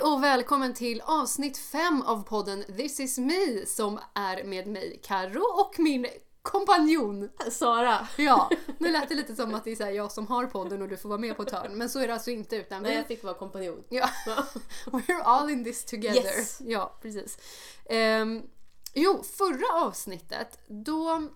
Hej och välkommen till avsnitt 5 av podden This is me som är med mig Karo och min kompanjon Sara. Ja, nu lät det lite som att det är jag som har podden och du får vara med på ett hörn men så är det alltså inte utan Nej, vi, jag fick vara kompanjon. ja, we're all in this together. Yes. Ja, precis. Ehm, jo, förra avsnittet då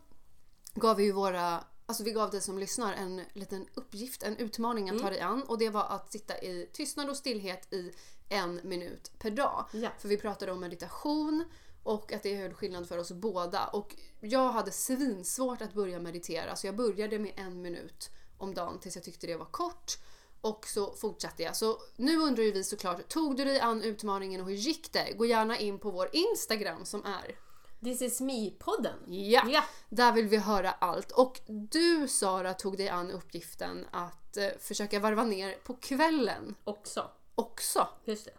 gav vi ju våra Alltså vi gav dig som lyssnar en liten uppgift, en utmaning att ta dig an och det var att sitta i tystnad och stillhet i en minut per dag. Ja. För vi pratade om meditation och att det gör skillnad för oss båda. Och jag hade svinsvårt att börja meditera så jag började med en minut om dagen tills jag tyckte det var kort. Och så fortsatte jag. Så nu undrar ju vi såklart, tog du dig an utmaningen och hur gick det? Gå gärna in på vår Instagram som är This is me-podden. Ja, Ja. där vill vi höra allt. Och du Sara tog dig an uppgiften att eh, försöka varva ner på kvällen Också. Också. Just det.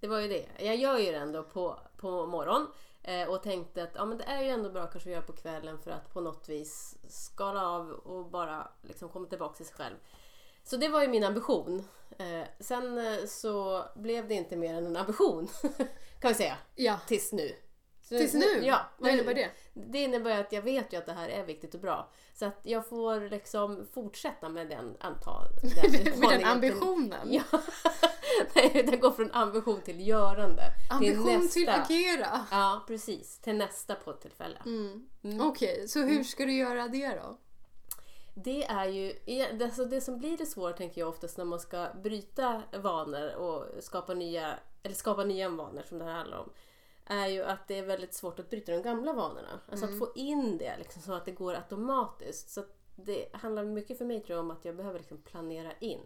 Det var ju det. Jag gör ju det ändå på, på morgon. Eh, och tänkte att ja, men det är ju ändå bra kanske att göra på kvällen för att på något vis skala av och bara liksom komma tillbaka till sig själv. Så det var ju min ambition. Eh, sen eh, så blev det inte mer än en ambition. kan vi säga. Ja. Tills nu. Så Tills nu? Ja. Vad innebär det? Det innebär att jag vet ju att det här är viktigt och bra. Så att jag får liksom fortsätta med den antal... Den Med den ambitionen. Ja. Nej, den går från ambition till görande. Ambition till, nästa. agera. Ja, precis. Till nästa poddtillfälle. Mm. Mm. Okej, så hur ska du göra det då? Det är ju alltså det som blir det svåra tänker jag oftast när man ska bryta vanor och skapa nya, eller skapa nya vanor som det här handlar om. Är ju att det är väldigt svårt att bryta de gamla vanorna. Alltså att få in det liksom, så att det går automatiskt. Så det handlar mycket för mig tror jag om att jag behöver liksom planera in.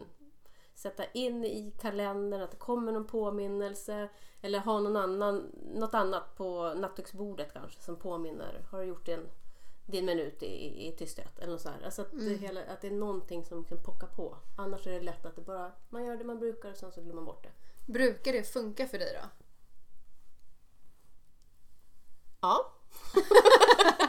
Sätta in i kalendern att det kommer någon påminnelse. Eller ha någon annan, något annat på nattduksbordet kanske som påminner. Har du gjort din, din minut i, i tysthet? Eller något så här. Alltså att, det hela, att det är någonting som kan pocka på. Annars är det lätt att det bara, man gör det man brukar och sen så glömmer man bort det. Brukar det funka för dig då? Ja.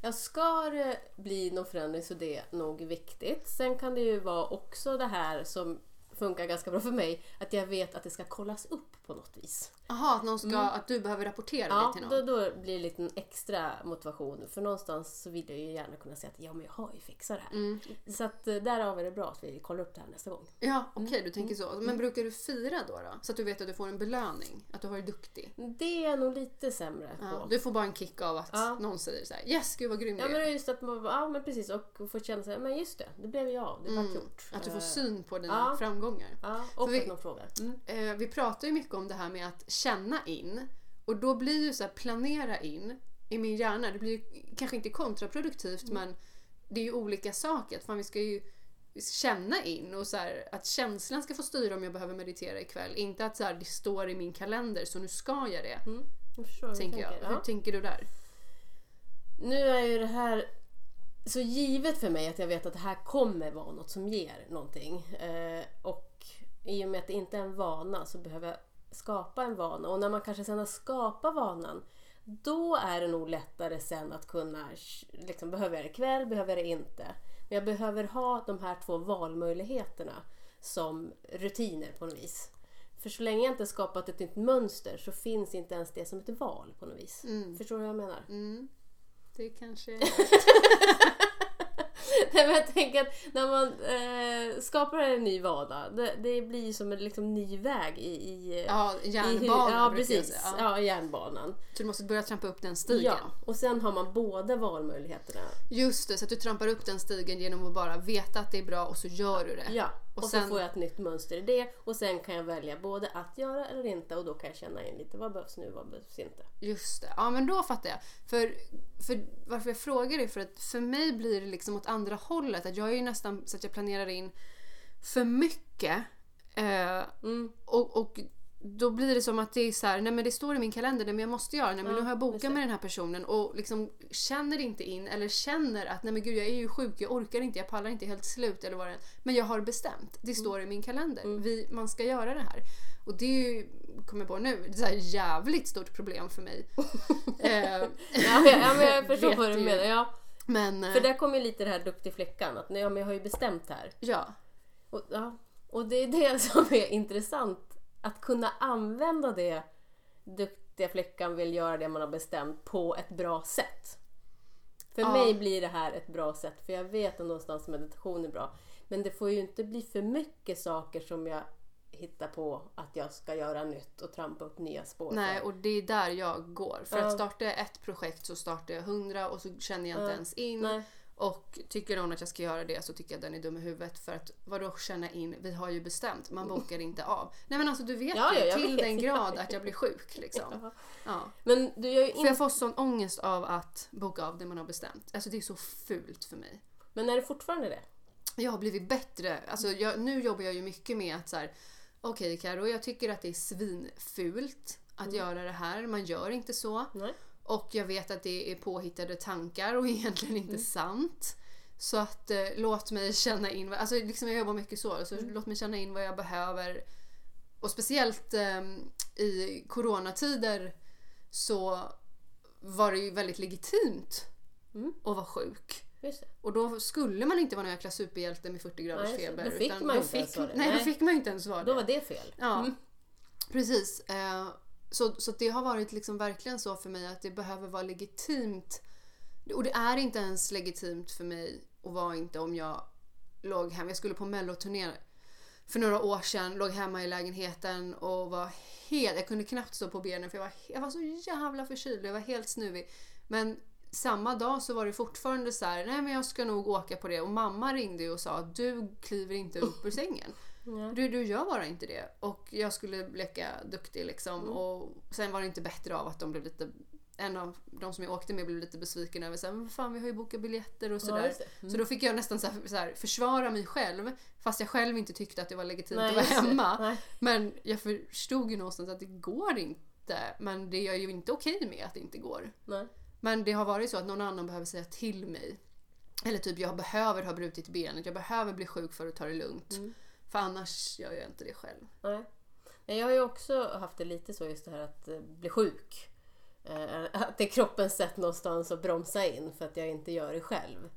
Ja, ska det eh, bli någon förändring så det är nog viktigt. Sen kan det ju vara också det här som funkar ganska bra för mig, att jag vet att det ska kollas upp på något vis. Jaha, att, någon ska, att du behöver rapportera det Ja, till någon? då, då blir det lite en extra motivation. För någonstans så vill jag ju gärna kunna säga att ja, men jag har ju fixat det här. Mm. Så att eh, därav är det bra att vi kollar upp det här nästa gång. Ja, okej du tänker så. Men brukar du fira då, då? Så att du vet att du får en belöning? Att du har varit duktig? Det är jag nog lite sämre Ja, på. du får bara en kick av att Ja. någon säger så här: Yes, gud vad grym du Ja är." men det är just att man ja men precis och får känna sig, men just det, det blev jag, det var Mm. gjort. Att du får Eh, syn på dina ja. framgångar. Ja, och vi- att någon frågar. Mm. Eh, vi pratar ju mycket om det här med att känna in. Och då blir ju så här, planera in i min hjärna, det blir ju kanske inte kontraproduktivt Mm. men det är ju olika saker. Fan, vi ska ju känna in och så här, att känslan ska få styra om jag behöver meditera ikväll. Inte att så här, det står i min kalender så nu ska jag det. Mm. Jag förstår Tänker jag. tänker. Hur Ja. tänker du där? Nu är ju det här så givet för mig att jag vet att det här kommer vara något som ger någonting. Eh, och i och med att det inte är en vana så behöver jag skapa en vana. Och när man kanske sen har skapat vanan då är det nog lättare sen att kunna, liksom, behöver jag det ikväll, behöver jag det inte? Men jag behöver ha de här två valmöjligheterna som rutiner på något vis. För så länge jag inte skapat ett nytt mönster så finns inte ens det som ett val på något vis. Förstår du vad jag menar? Mm. Det kanske... Nej, men jag tänker att när man eh, skapar en ny vana, det, det blir som en liksom, ny väg i, i, Ja, i järnbana Ja, precis. säga. Ja. järnbanan. Så du måste börja trampa upp den stigen. Ja, och sen har man båda valmöjligheterna. Just det, så att du trampar upp den stigen genom att bara veta att det är bra och så gör du det. Ja, Och och, sen- så får jag ett nytt mönster i det och sen kan jag välja både att göra eller inte och då kan jag känna in lite vad behövs nu, vad behövs inte. Just det. Ja men då fattar jag. För, för varför jag frågar är för att för mig blir det liksom åt andra hållet. Att jag är ju nästan så att jag planerar in för mycket. Eh, Mm. och, och då blir det som att det är så här, nej men det står i min kalender, nej men jag måste göra, nej men Ja, nu har jag bokat det. med den här personen och liksom känner inte in eller känner att nej men gud jag är ju sjuk, jag orkar inte, jag pallar inte helt slut eller vad det är. Men jag har bestämt, Mm. det står i min kalender, Vi, man ska göra det här. Och det är ju, kommer jag på nu, det är här jävligt stort problem för mig. eh, Ja, ja, men jag förstår vad du menar. Ja. men eh, För där kommer ju lite det här duktig flickan, att ja, men jag har ju bestämt här. ja, Och, ja, och det är det som är intressant Att kunna använda det duktiga flickan vill göra det man har bestämt på ett bra sätt. För Ja. mig blir det här ett bra sätt för jag vet att någonstans meditation är bra. Men det får ju inte bli för mycket saker som jag hittar på att jag ska göra nytt och trampa upp nya spår Nej, och det är där jag går. För Ja. att starta ett projekt så startar jag hundra och så känner jag inte Ja. ens in. Nej. Och tycker någon att jag ska göra det så tycker jag den är dum i huvudet. För att vadå känna in? Vi har ju bestämt. Man bokar inte av. Nej men alltså du vet Ja, ju ja, till vet. den grad att jag blir sjuk liksom. Ja. Men du gör ju För inte... jag får sån ångest av att boka av det man har bestämt. Alltså det är så fult för mig. Men är det fortfarande det? Jag har blivit bättre. Alltså jag, nu jobbar jag ju mycket med att så här. Okej Karo, jag tycker att det är svinfult att göra det här. Man gör inte så. Nej. Och jag vet att det är påhittade tankar och egentligen inte sant. Så att eh, låt mig känna in, alltså liksom jag jobbar mycket så, så låt mig känna in vad jag behöver. Och speciellt eh, i coronatider så var det ju väldigt legitimt Mm. att vara sjuk. Och då skulle man inte vara någon jäkla superhjälte med 40 graders Nej, feber. då fick man då inte ens vara det. Nej, då Nej. fick man ju inte ens vara Då det. var det fel. Ja, Mm. precis. Eh, så, så det har varit liksom verkligen så för mig att det behöver vara legitimt. Och det är inte ens legitimt för mig och var inte om jag låg hemma. Jag skulle på melloturné för några år sedan, låg hemma i lägenheten och var helt... Jag kunde knappt stå på benen för jag var, jag var så jävla förkyld. Jag var helt snuvig. Men samma dag så var det fortfarande så här, nej men jag ska nog åka på det. Och mamma ringde ju och sa att du kliver inte upp ur sängen. Ja. Du, du gör bara inte det. Och jag skulle leka duktig liksom. Mm. Och sen var det inte bättre av att de blev lite... En av de som jag åkte med blev lite besviken över såhär, men fan vi har ju bokat biljetter och Ja, sådär. det. Mm. så då fick jag nästan så här, så här, försvara mig själv. Fast jag själv inte tyckte att det var legitimt Nej, att vara hemma. Men jag förstod ju någonstans att det går inte. Men det är jag ju inte okej med att det inte går. Nej. Men det har varit så att någon annan behöver säga till mig. Eller typ jag behöver ha brutit benet, jag behöver bli sjuk för att ta det lugnt. Mm. För annars gör jag inte det själv. Nej. Jag har ju också haft det lite så just det här att eh, bli sjuk. Eh, Att det är kroppens sätt någonstans att bromsa in för att jag inte gör det själv.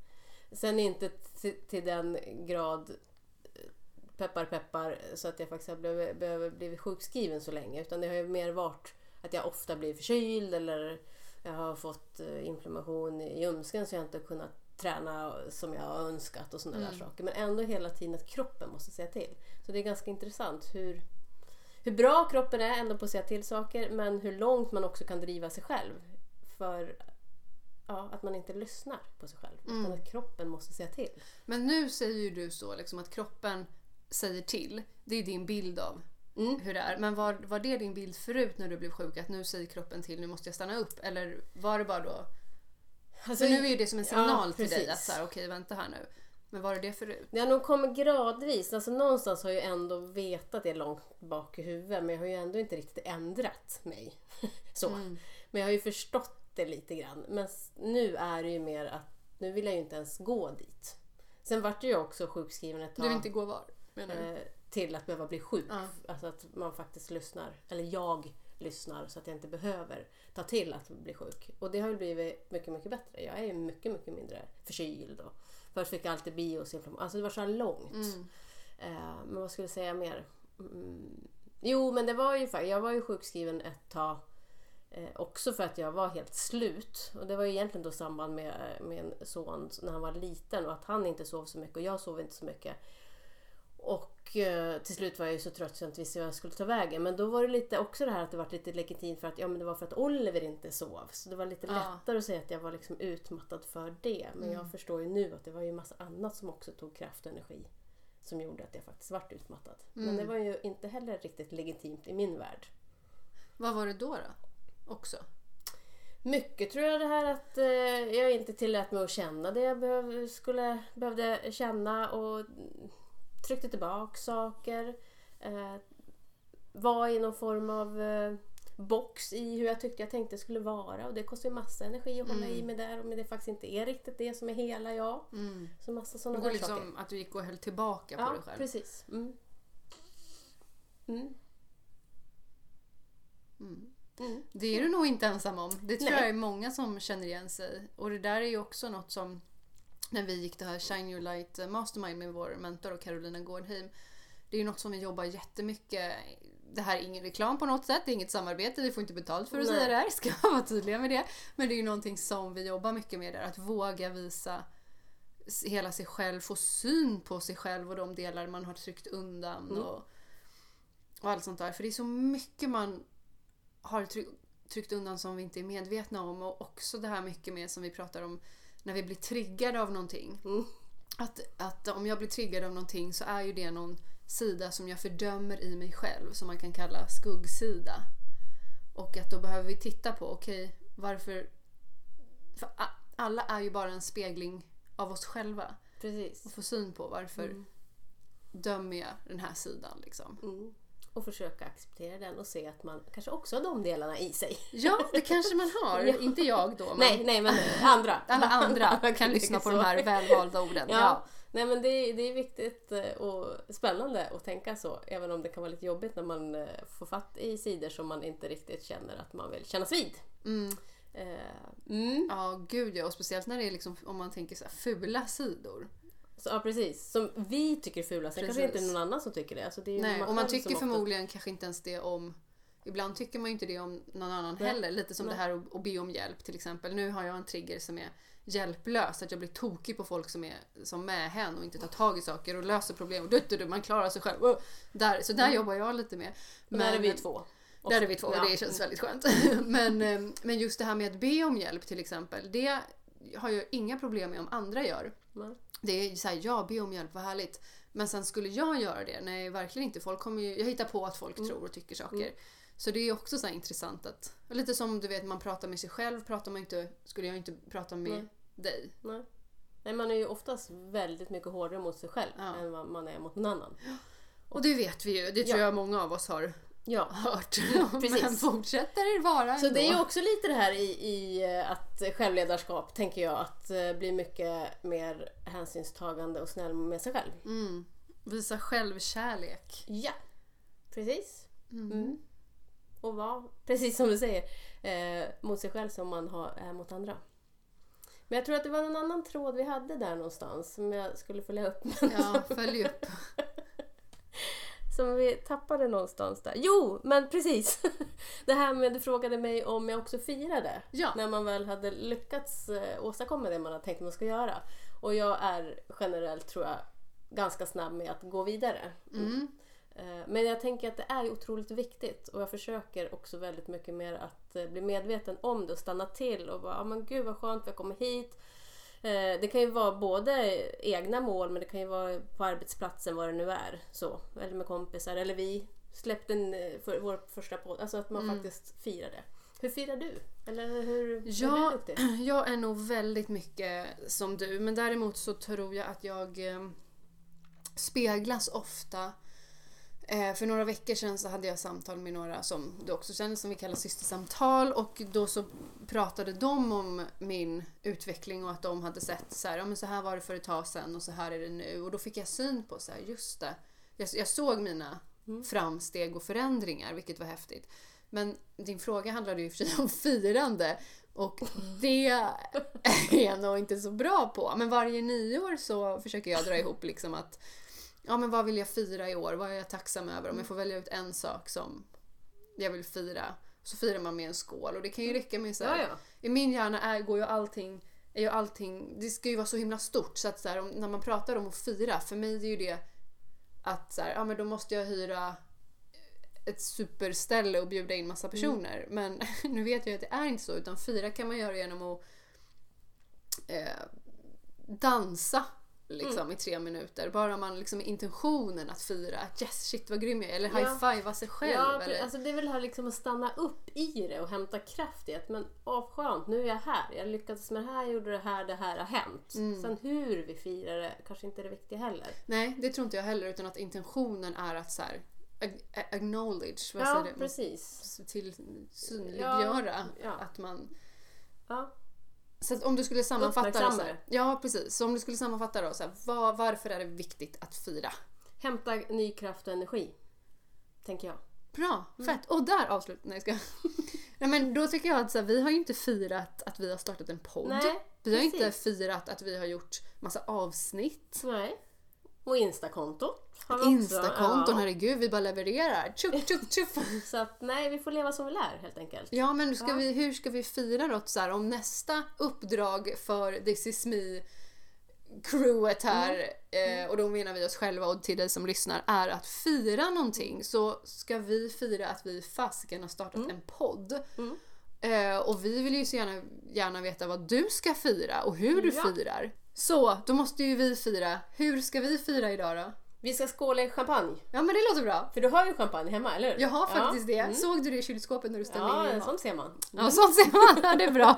Sen inte till, till den grad eh, peppar peppar så att jag faktiskt har blivit, behöver blivit sjukskriven så länge. Utan det har ju mer varit att jag ofta blir förkyld eller jag har fått eh, inflammation i ljumsken så jag inte har kunnat träna som jag har önskat och sådana där saker. Men ändå hela tiden att kroppen måste säga till. Så det är ganska intressant hur, hur bra kroppen är ändå på att säga till saker men hur långt man också kan driva sig själv. För ja, att man inte lyssnar på sig själv. Utan att kroppen måste säga till. Men nu säger ju du så liksom att kroppen säger till. Det är din bild av Mm. hur det är. Men var, var det din bild förut när du blev sjuk? Att nu säger kroppen till, nu måste jag stanna upp? Eller var det bara då? Alltså, För nu är ju det som en signal Ja, till dig att så här, okej vänta här nu. Men var det det förut? Har nog kommit gradvis. Alltså någonstans har jag ändå vetat det långt bak i huvudet men jag har ju ändå inte riktigt ändrat mig. så. Mm. Men jag har ju förstått det lite grann. Men nu är det ju mer att nu vill jag ju inte ens gå dit. Sen vart jag också sjukskriven ett Du tag. vill inte gå var? Menar du? eh, till att behöva bli sjuk. Ja. Alltså att man faktiskt lyssnar. Eller jag lyssnar så att jag inte behöver ta till att bli sjuk. Och det har ju blivit mycket, mycket bättre. Jag är ju mycket, mycket mindre förkyld. Och först fick jag alltid biosinflammation. Alltså det var så här långt. Mm. Eh, men vad skulle jag säga mer? Mm. Jo, men det var ju Jag var ju sjukskriven ett tag. Eh, också för att jag var helt slut. Och det var ju egentligen då samband med eh, min son när han var liten och att han inte sov så mycket och jag sov inte så mycket. Och eh, till slut var jag ju så trött så jag inte visste vad jag skulle ta vägen. Men då var det lite också det här att det var lite legitimt för att ja, men det var för att Oliver inte sov. Så det var lite Ja. lättare att säga att jag var liksom utmattad för det. Men jag förstår ju nu att det var ju massa annat som också tog kraft och energi. Som gjorde att jag faktiskt vart utmattad. Men det var ju inte heller riktigt legitimt i min värld. Vad var det då då? Också? Mycket tror jag det här att eh, jag inte tillät mig att känna det jag behöv, skulle, behövde känna och tryckte tillbaka saker. Eh, var i någon form av eh, box i hur jag tyckte jag tänkte skulle vara och det kostar ju massa energi att hålla i mig där om det faktiskt inte är riktigt det som är hela jag. Mm. Så massa Det sådana går där saker. liksom att du gick och höll tillbaka på Ja, dig själv. precis. Mm. Mm. Mm. Mm. Det är du nog inte ensam om. Det tror Nej. jag är många som känner igen sig. Och det där är ju också något som när vi gick det här Shine Your Light Mastermind med vår mentor Carolina Gårdheim. Det är ju något som vi jobbar jättemycket det här är ingen reklam på något sätt, det är inget samarbete, vi får inte betalt för att Nej. säga det här, ska vara tydliga med det. Men det är ju någonting som vi jobbar mycket med där, att våga visa hela sig själv, få syn på sig själv och de delar man har tryckt undan Mm. och, och allt sånt där. För det är så mycket man har tryck, tryckt undan som vi inte är medvetna om och också det här mycket med som vi pratar om när vi blir triggade av någonting. Mm. Att, att om jag blir triggad av någonting så är ju det någon sida som jag fördömer i mig själv som man kan kalla skuggsida. Och att då behöver vi titta på, okej, varför... För alla är ju bara en spegling av oss själva. Precis. Och få syn på varför dömer jag den här sidan liksom. Mm. Och försöka acceptera den och se att man kanske också har de delarna i sig. Ja, det kanske man har. Ja. Inte jag då, men Nej, nej men andra. alla andra kan kan lyssna på tycka de så. här välvalda orden. Ja. Ja. Nej men det är, det är viktigt eh, och spännande att tänka så. Även om det kan vara lite jobbigt när man eh, får fatt i sidor som man inte riktigt känner att man vill kännas vid. Mm. Eh, Mm. Ja, gud ja. Och speciellt när det är liksom, om man tänker så här, fula sidor. Så, ja precis, som vi tycker är fula. Sen kanske inte någon annan som tycker det. Alltså, det är Nej, och man tycker ofta- förmodligen kanske inte ens det om Ibland tycker man ju inte det om någon annan Nej. heller. Lite som Nej. det här att, att be om hjälp till exempel. Nu har jag en trigger som är hjälplös. Att jag blir tokig på folk som är som med hen och inte tar tag i saker och löser problem. Du, du, du, man klarar sig själv. Oh, Där, så där Mm. jobbar jag lite med. Men där är vi två. Där är vi två och Ja. det känns väldigt skönt. men, eh, men just det här med att be om hjälp till exempel. Det har jag inga problem med om andra gör. Det är så här, ja, be om hjälp, vad härligt. Men sen skulle jag göra det? Nej, verkligen inte. Folk kommer ju, jag hittar på att folk Mm. tror och tycker saker. Mm. Så det är också så intressant att... Lite som du vet, man pratar med sig själv. Pratar man inte, skulle jag inte prata med Nej. dig. Nej. Nej, man är ju oftast väldigt mycket hårdare mot sig själv Ja. än vad man är mot någon annan. Och det vet vi ju. Det tror Ja. jag många av oss har Ja. hört. precis. Men fortsätter det vara Så ändå. det är ju också lite det här i, i eh, att självledarskap, tänker jag, att eh, bli mycket mer hänsynstagande och snäll med sig själv. Mm. Visa självkärlek. Ja, precis. Mm. Mm. Och vara, precis som du säger, eh, mot sig själv som man har, är mot andra. Men jag tror att det var någon annan tråd vi hade där någonstans som jag skulle följa upp. Ja, följ upp. Som vi tappade någonstans där. Jo, men precis! Det här med du frågade mig om jag också firade. Ja. När man väl hade lyckats eh, åstadkomma det man har tänkt man ska göra. Och jag är generellt, tror jag, ganska snabb med att gå vidare. Mm. Eh, Men jag tänker att det är otroligt viktigt och jag försöker också väldigt mycket mer att eh, bli medveten om det och stanna till och bara, ja men gud vad skönt vi kommit hit. Eh, Det kan ju vara både egna mål men det kan ju vara på arbetsplatsen vad det nu är. Så. Eller med kompisar eller vi släppte en, eh, för, vår första podd. Alltså att man Mm. faktiskt firar det. Hur firar du? Eller hur är Ja, du duktig? Jag är nog väldigt mycket som du, men däremot så tror jag att jag eh, speglas ofta. Eh, för några veckor sedan så hade jag samtal med några som du också känner som vi kallar systersamtal och då så pratade de om min utveckling och att de hade sett så här, ja, men så här var det för ett tag sedan och så här är det nu och då fick jag syn på så här, just det. Jag, jag såg mina Mm. framsteg och förändringar vilket var häftigt. Men din fråga handlade ju för sig om firande och det är jag nog inte så bra på. Men varje nyår så försöker jag dra ihop liksom att ja men vad vill jag fira i år? Vad är jag tacksam över? Om jag får välja ut en sak som jag vill fira. Så firar man med en skål och det kan ju räcka med så här, Ja, ja. I min hjärna är, går ju allting, är ju allting, det ska ju vara så himla stort så att så här, om, när man pratar om att fira, för mig är ju det att så här, ja men då måste jag hyra ett superställe och bjuda in massa personer. Men nu vet jag att det är inte så utan fira kan man göra genom att eh, dansa liksom i tre minuter. Bara man liksom intentionen att fira. Att yes shit vad grym jag är. Eller Ja. high-fivea sig själv. Ja, eller, alltså det är väl här liksom att stanna upp i det och hämta kraft i att men åh skönt, nu är jag här. Jag lyckades med det här, gjorde det här, det här har hänt. Mm. Sen hur vi firar det kanske inte är det viktiga heller. Nej, det tror inte jag heller. Utan att intentionen är att så här, acknowledge, vad Ja, säger precis. Till synliggöra Ja. att man... Ja. Så om du skulle sammanfatta det så här. Ja, precis. Så om du skulle sammanfatta då, så här, vad, varför är det viktigt att fira? Hämta ny kraft och energi. Tänker jag. Bra, Mm. fett. Och där avslut. Nej, jag ska. Nej, men då tycker jag att så här, vi har ju inte firat att vi har startat en podd. Nej, vi har precis. inte firat att vi har gjort massa avsnitt. Nej. Och Instakontot. Också. Instakonton, Ja. herregud, vi bara levererar. Tjuff, tjuff, tjuff. Så att nej, vi får leva som vi lär helt enkelt. Ja, men ska Ja. vi, hur ska vi fira då? Så här, om nästa uppdrag för This is me crewet här, Mm. eh, och då menar vi oss själva och till dig som lyssnar, är att fira någonting så ska vi fira att vi fasiken har startat en podd. Mm. Eh, och vi vill ju så gärna, gärna veta vad du ska fira och hur du Ja. firar. Så, då måste ju vi fira. Hur ska vi fira idag då? Vi ska skåla i champagne. Ja men det låter bra. För du har ju champagne hemma, eller hur? Jag har faktiskt det. Mm. Såg du det i kylskåpet när du ställde in Ja, mat? sånt ser man. Ja, sånt ser man. Ja, det är bra.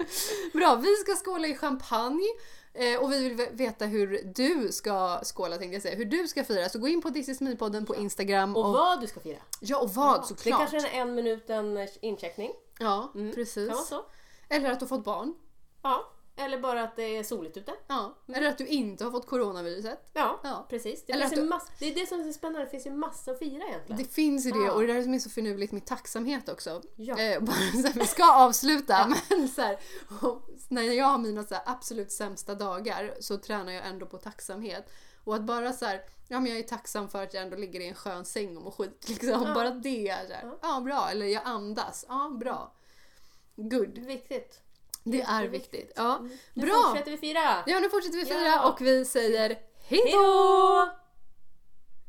Bra, vi ska skåla i champagne. Eh, och vi vill ve- veta hur du ska skåla tänkte jag säga. Hur du ska fira. Så gå in på This is me-podden på Instagram. Och Och, vad du ska fira. ja, och vad Det såklart. kanske är en en minuten incheckning. Ja, Mm. precis. Kan vara så. Eller att du har fått barn. Ja. Eller bara att det är soligt ute. Ja. Eller att du inte har fått coronaviruset. Ja, Ja. precis. Det, Eller finns att du- mass- det är det som är så spännande, det finns ju massor att fira egentligen. Det finns ju det Ja. och det där som är så finurligt med tacksamhet också. Ja. Eh, bara så här, vi ska avsluta men så här, när jag har mina så här, absolut sämsta dagar så tränar jag ändå på tacksamhet. Och att bara så här, ja men jag är tacksam för att jag ändå ligger i en skön säng och mår skit liksom. Bara det är så ja bra. Eller jag andas, ja bra. Good. Viktigt. Det är viktigt. Ja. Nu Bra! fortsätter vi fira! Ja nu fortsätter vi fira Ja. och vi säger hejdå! Hejdå!